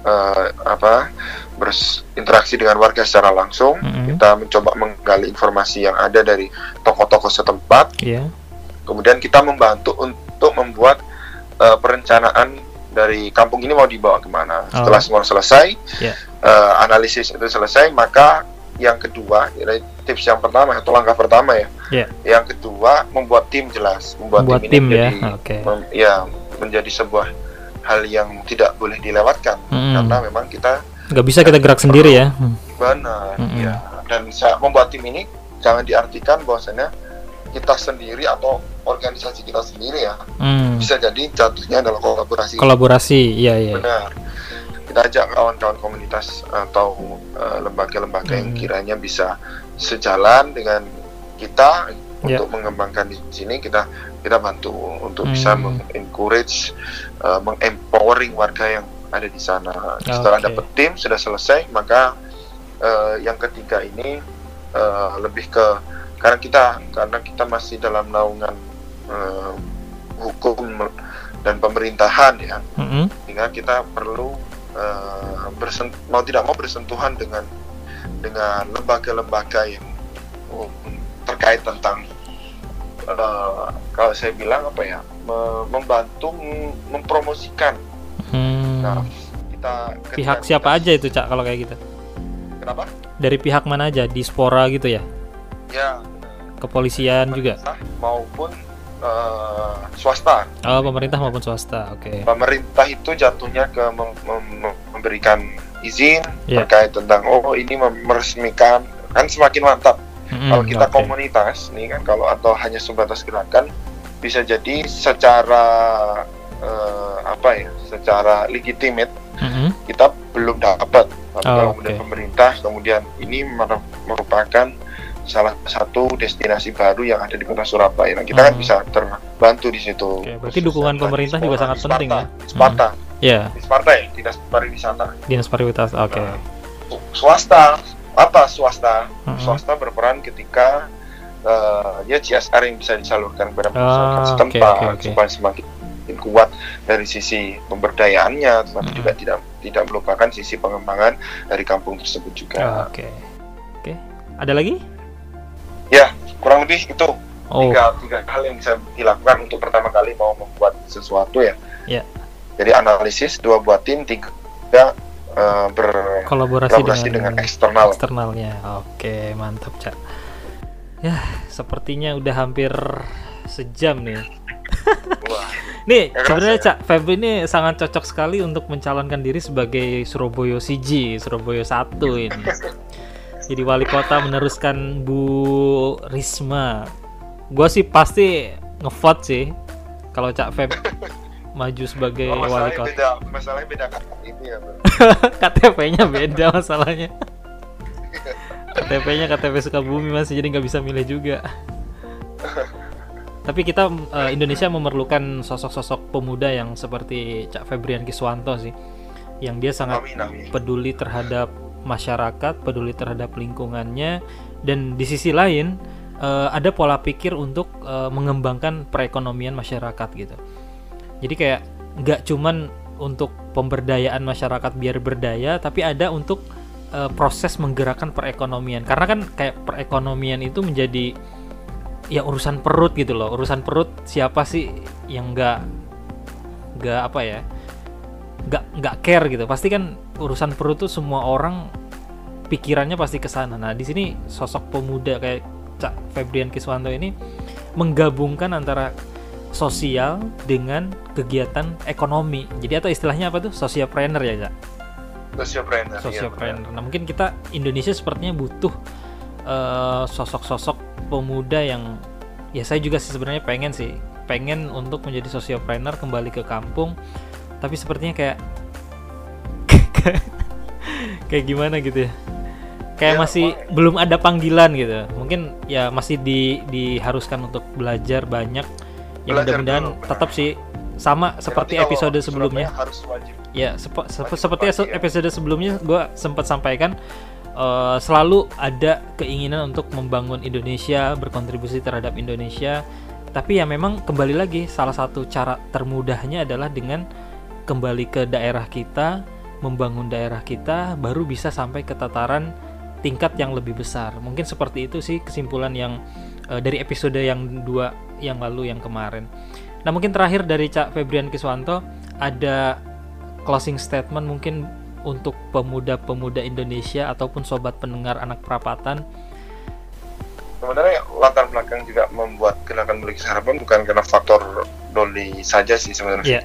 eh, apa berinteraksi dengan warga secara langsung Mm-mm. kita mencoba menggali informasi yang ada dari tokoh-tokoh setempat Iya. kemudian kita membantu untuk membuat eh, perencanaan dari kampung ini mau dibawa ke mana Oh. setelah semua selesai Ya. eh, analisis itu selesai maka yang kedua tips yang pertama atau langkah pertama ya Ya. yang kedua membuat tim jelas membuat Buat tim, tim ini ya. menjadi Oke. mem- ya menjadi sebuah hal yang tidak boleh dilewatkan Mm-mm. karena memang kita Nggak bisa kita gerak sendiri ya. Hmm. benar Mm-mm. ya dan saya membuat tim ini jangan diartikan bahwasanya kita sendiri atau organisasi kita sendiri ya Hmm. bisa jadi jatuhnya adalah kolaborasi Kolaborasi, iya iya. benar kita ajak kawan-kawan komunitas atau eh, lembaga-lembaga yang Hmm. kiranya bisa sejalan dengan kita Ya. untuk mengembangkan di sini kita kita bantu untuk bisa Hmm. mengencourage eh, mengempowering warga yang ada di sana setelah Oke. dapat tim sudah selesai maka eh, yang ketiga ini eh, lebih ke karena kita karena kita masih dalam naungan eh, hukum dan pemerintahan ya Mm-mm. sehingga kita perlu bersen- mau tidak mau bersentuhan dengan dengan lembaga-lembaga yang um, terkait tentang eh, kalau saya bilang apa ya me- membantu mempromosikan Hmm. nah kita Pihak siapa kita- aja itu cak kalau kayak gitu? kenapa Dari pihak mana aja? Dispora gitu ya? ya Kepolisian juga? maupun eh, swasta Oh pemerintah maupun swasta, oke. pemerintah itu jatuhnya ke mem- mem- memberikan izin Ya. terkait tentang oh ini meresmikan kan semakin mantap Mm-mm, kalau kita oke. komunitas nih kan kalau atau hanya sebatas gerakan bisa jadi secara eh, apa ya secara legitimate Mm-mm. kita belum dapat tapi Oh, kalau kemudian oke. pemerintah kemudian ini mer- merupakan salah satu destinasi baru yang ada di kota Surabaya nah kita kan Hmm. bisa terbantu di situ Oke, berarti dukungan pemerintah juga Sparta- sangat di penting Sparta, ya? di Sparta Ya, di Sparta ya dinas pariwisata dinas pariwisata, oke. Nah, swasta apa swasta Mm-mm. swasta berperan ketika eh, ya CSR yang bisa disalurkan kepada masyarakat Ah, setempat oke, oke, oke. supaya semakin kuat dari sisi pemberdayaannya tetapi Mm-mm. juga tidak tidak melupakan sisi pengembangan dari kampung tersebut juga Oke. Oke. Ada lagi? Ya kurang lebih itu Oh, tiga tiga hal yang bisa dilakukan untuk pertama kali mau membuat sesuatu ya Ya. jadi analisis dua buat tim tiga eh, ber kolaborasi kolaborasi dengan, dengan eksternal eksternalnya. Oke, mantap, Cak. Ya, sepertinya udah hampir sejam nih. Wah, <laughs> Nih, kerasa sebenarnya ya? Cak, Febri ini sangat cocok sekali untuk mencalonkan diri sebagai Surabaya CG, Surabaya 1 ini. <laughs> Jadi wali kota meneruskan Bu Risma. Gua sih pasti ngevote sih kalau Cak Feb <laughs> maju sebagai Oh, wali kota. beda, masalahnya beda ini ya. <laughs> KTP-nya beda masalahnya. KTP-nya KTP Sukabumi masih jadi nggak bisa milih juga. <laughs> Tapi kita eh, Indonesia memerlukan sosok-sosok pemuda yang seperti Cak Febrian Kiswanto sih, yang dia sangat Amin, amin. peduli terhadap masyarakat, peduli terhadap lingkungannya, dan di sisi lain eh, ada pola pikir untuk eh, mengembangkan perekonomian masyarakat gitu. Jadi kayak nggak cuman untuk pemberdayaan masyarakat biar berdaya, tapi ada untuk eh, proses menggerakkan perekonomian. Karena kan kayak perekonomian itu menjadi ya urusan perut gitu loh. Urusan perut siapa sih yang nggak nggak apa ya? nggak nggak care gitu. Pasti kan urusan perut tuh semua orang pikirannya pasti ke sana. Nah, di sini sosok pemuda kayak Cak Febrian Kiswanto ini menggabungkan antara sosial dengan kegiatan ekonomi. Jadi atau istilahnya apa tuh? Sociopreneur ya, Cak? Sociopreneur. iya, Sociopreneur. Nah, mungkin kita Indonesia sepertinya butuh eh, sosok-sosok pemuda yang ya saya juga sih sebenarnya pengen sih, pengen untuk menjadi sociopreneur kembali ke kampung. Tapi sepertinya kayak <laughs> kayak gimana gitu ya. Kayak Ya, masih makanya. belum ada panggilan gitu. Mungkin ya masih di diharuskan untuk belajar banyak. Ya Belajar mudah-mudahan tetap sih sama Ya, seperti episode sebelumnya. harus wajib. Ya, sepe- sepe- Wajib seperti eso- ya. episode sebelumnya gue sempat sampaikan eh, selalu ada keinginan untuk membangun Indonesia, berkontribusi terhadap Indonesia. Tapi ya memang kembali lagi salah satu cara termudahnya adalah dengan kembali ke daerah kita, membangun daerah kita, baru bisa sampai ke tataran tingkat yang lebih besar. Mungkin seperti itu sih kesimpulan yang eh, dari episode yang dua yang lalu yang kemarin. Nah mungkin terakhir dari Cak Febrian Kiswanto ada closing statement mungkin untuk pemuda-pemuda Indonesia ataupun sobat pendengar anak perapatan. Sebenarnya latar belakang juga membuat gerakan beli harapan bukan karena faktor Doli saja sih sebenarnya. Iya.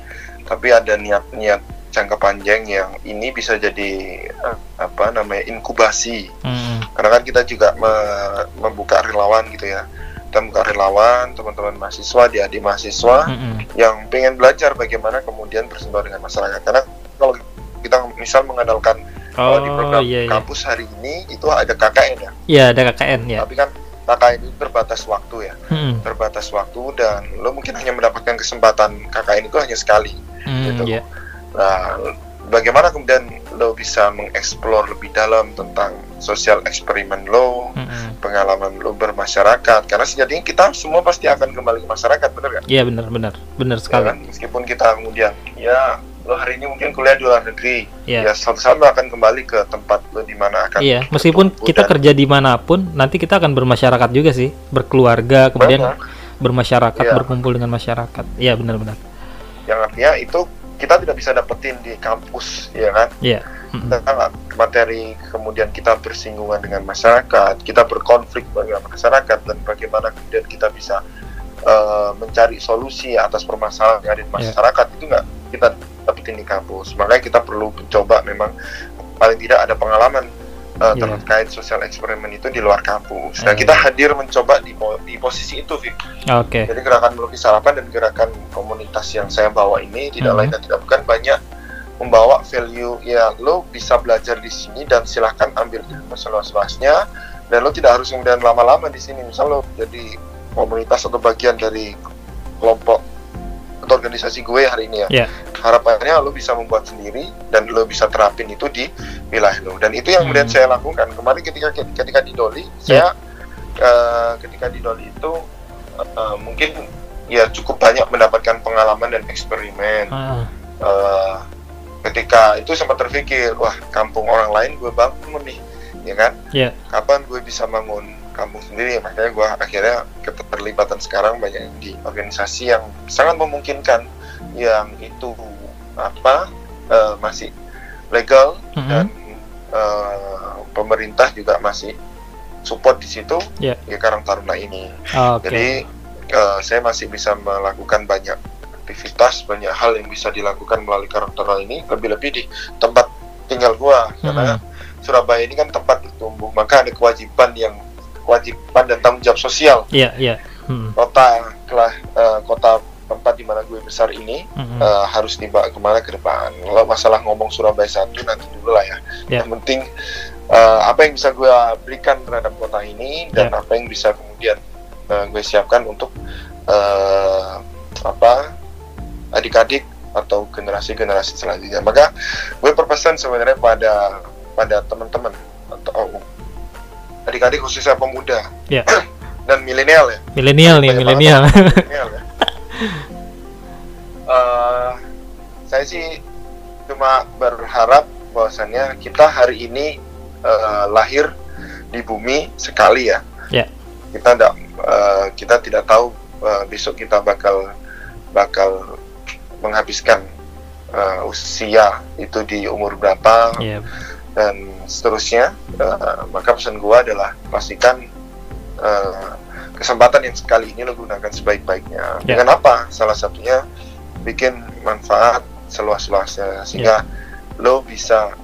Tapi ada niat-niat jangka panjang yang ini bisa jadi eh, apa namanya inkubasi. Hmm, Karena kan kita juga me- membuka relawan gitu ya. Kita membuka relawan, teman-teman mahasiswa, di mahasiswa hmm, yang pengen belajar bagaimana kemudian bersentuhan dengan masyarakat. Karena kalau kita misal mengandalkan kalau di Oh program iya iya. kampus hari ini itu ada KKN ya, Iya ada KKN ya. tapi kan KKN itu terbatas waktu ya, Hmm, terbatas waktu dan lo mungkin hanya mendapatkan kesempatan KKN itu hanya sekali. hmm, Gitu. iya. Nah, bagaimana kemudian lo bisa mengeksplor lebih dalam tentang sosial eksperimen lo, Hmm, hmm. pengalaman lo bermasyarakat? Karena sejatinya kita semua pasti akan kembali ke masyarakat, bener kan? Iya benar benar benar Ya sekali. kan? Meskipun kita kemudian ya lo hari ini mungkin kuliah di luar negeri, Iya. ya suatu saat lo akan kembali ke tempat lo di mana akan Iya, meskipun kita dan kerja di mana pun, nanti kita akan bermasyarakat juga sih, berkeluarga, kemudian banyak. bermasyarakat, Iya. berkumpul dengan masyarakat. Iya benar-benar. yang artinya itu kita tidak bisa dapetin di kampus, ya kan? Iya. Mm-mm. Tentang materi kemudian kita bersinggungan dengan masyarakat, kita berkonflik dengan masyarakat dan bagaimana kemudian kita bisa eh, mencari solusi atas permasalahan yang ada di Iya. masyarakat itu nggak kita dapetin di kampus. Makanya kita perlu mencoba memang paling tidak ada pengalaman eh, Iya. terkait sosial eksperimen itu di luar kampus. Nah Eh. kita hadir mencoba di, di posisi itu, Vic. Oke. Jadi gerakan melukis harapan dan gerakan komunitas yang saya bawa ini tidak Mhm. lain dan tidak bukan banyak membawa value ya lo bisa belajar di sini dan silahkan ambil ilmu seluas-luasnya dan lo tidak harus kemudian lama-lama di sini misal lo jadi komunitas atau bagian dari kelompok atau organisasi gue hari ini ya. Iya. harapannya lo bisa membuat sendiri dan lo bisa terapin itu di wilayah lo. Dan itu yang kemudian Hmm. saya lakukan. Kemarin ketika ketika di Doli saya eh, ketika di Doli itu eh, mungkin ya cukup banyak mendapatkan pengalaman dan eksperimen. Ah, Eh, ketika itu sempat terpikir wah kampung orang lain gue bangun nih ya kan? Iya. kapan gue bisa bangun kampung sendiri makanya gue akhirnya keterlibatan sekarang banyak di organisasi yang sangat memungkinkan yang itu apa eh, masih legal mm-mm. dan eh, pemerintah juga masih support di situ Iya. di Karang Taruna ini Oke. jadi eh, saya masih bisa melakukan banyak aktivitas, banyak hal yang bisa dilakukan melalui karakter ini, lebih-lebih di tempat tinggal gua. Karena Surabaya ini kan tempat bertumbuh, maka ada kewajiban yang kewajiban dan tanggung jawab sosial Iya, iya. Mm. kota kelah eh, kota tempat di mana gue besar ini Mhm. uh, harus dibawa ke mana ke depan. Kalau masalah ngomong Surabaya satu nanti dulu lah ya. Ya. Yang penting uh, apa yang bisa gue berikan terhadap kota ini dan Ya. apa yang bisa kemudian uh, gue siapkan untuk uh, apa adik-adik atau generasi-generasi selanjutnya. Maka gue berpesan sebenarnya pada pada teman-teman adik-adik khususnya pemuda Ya. <coughs> dan milenial ya Milenial nih, <laughs> milenial. ya. Eh, saya sih cuma berharap bahwasannya kita hari ini eh, lahir di bumi sekali ya. Ya. Kita tidak kita tidak tahu eh, besok kita bakal bakal menghabiskan eh, usia itu di umur berapa Iya. Dan seterusnya. Eh, maka pesan gua adalah pastikan eh, kesempatan yang sekali ini lo gunakan sebaik-baiknya. Ya. dengan apa? Salah satunya bikin manfaat seluas-luasnya sehingga lo bisa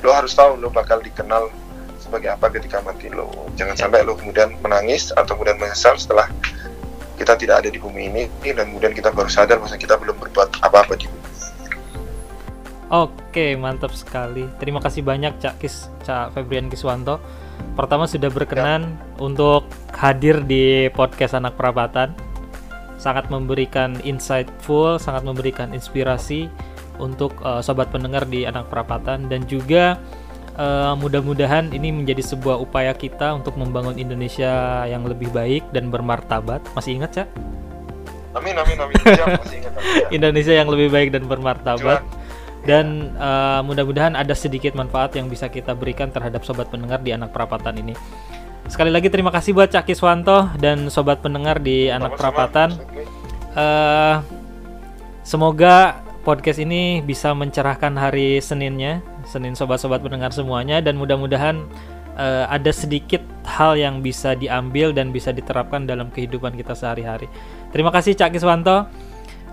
lo harus tahu lo bakal dikenal sebagai apa ketika mati lo. Jangan Ya. sampai lo kemudian menangis atau kemudian menyesal setelah kita tidak ada di bumi ini dan kemudian kita baru sadar bahwa kita belum berbuat apa-apa di bumi Oke, mantap sekali. Terima kasih banyak Cak Kis, Cak Febrian Kiswanto. Pertama sudah berkenan untuk hadir di podcast Anak Perabatan. Sangat memberikan insightful, sangat memberikan inspirasi untuk eh, sobat pendengar di Anak Perapatan dan juga eh, mudah-mudahan ini menjadi sebuah upaya kita untuk membangun Indonesia yang lebih baik dan bermartabat. Masih ingat, Cak? amin amin amin Siap, masih ingat ya. <laughs> Indonesia yang lebih baik dan bermartabat. Juang. Dan uh, mudah-mudahan ada sedikit manfaat yang bisa kita berikan terhadap sobat pendengar di anak perapatan ini. Sekali lagi terima kasih buat Cak Kiswanto dan sobat pendengar di anak Sama-sama. perapatan. Eh, semoga podcast ini bisa mencerahkan hari Seninnya, Senin sobat-sobat pendengar semuanya dan mudah-mudahan eh, ada sedikit hal yang bisa diambil dan bisa diterapkan dalam kehidupan kita sehari-hari. Terima kasih Cak Kiswanto.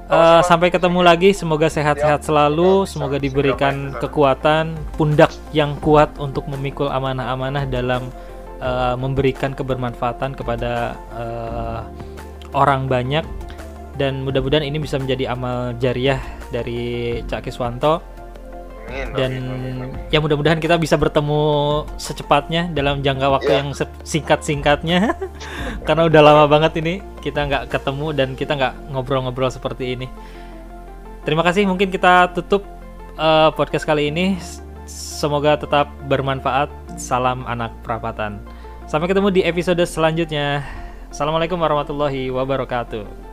Sama-sama. sampai ketemu lagi, semoga sehat-sehat selalu, semoga diberikan kekuatan, pundak yang kuat untuk memikul amanah-amanah dalam eh, memberikan kebermanfaatan kepada eh, orang banyak. Dan mudah-mudahan ini bisa menjadi amal jariah dari Cak Kiswanto Amin, dan amin, ya mudah-mudahan kita bisa bertemu secepatnya dalam jangka waktu Iya. yang singkat-singkatnya. <laughs> Karena udah lama banget ini kita nggak ketemu dan kita nggak ngobrol-ngobrol seperti ini. Terima kasih mungkin kita tutup eh, podcast kali ini. Semoga tetap bermanfaat. Salam anak perapatan. Sampai ketemu di episode selanjutnya. Assalamualaikum warahmatullahi wabarakatuh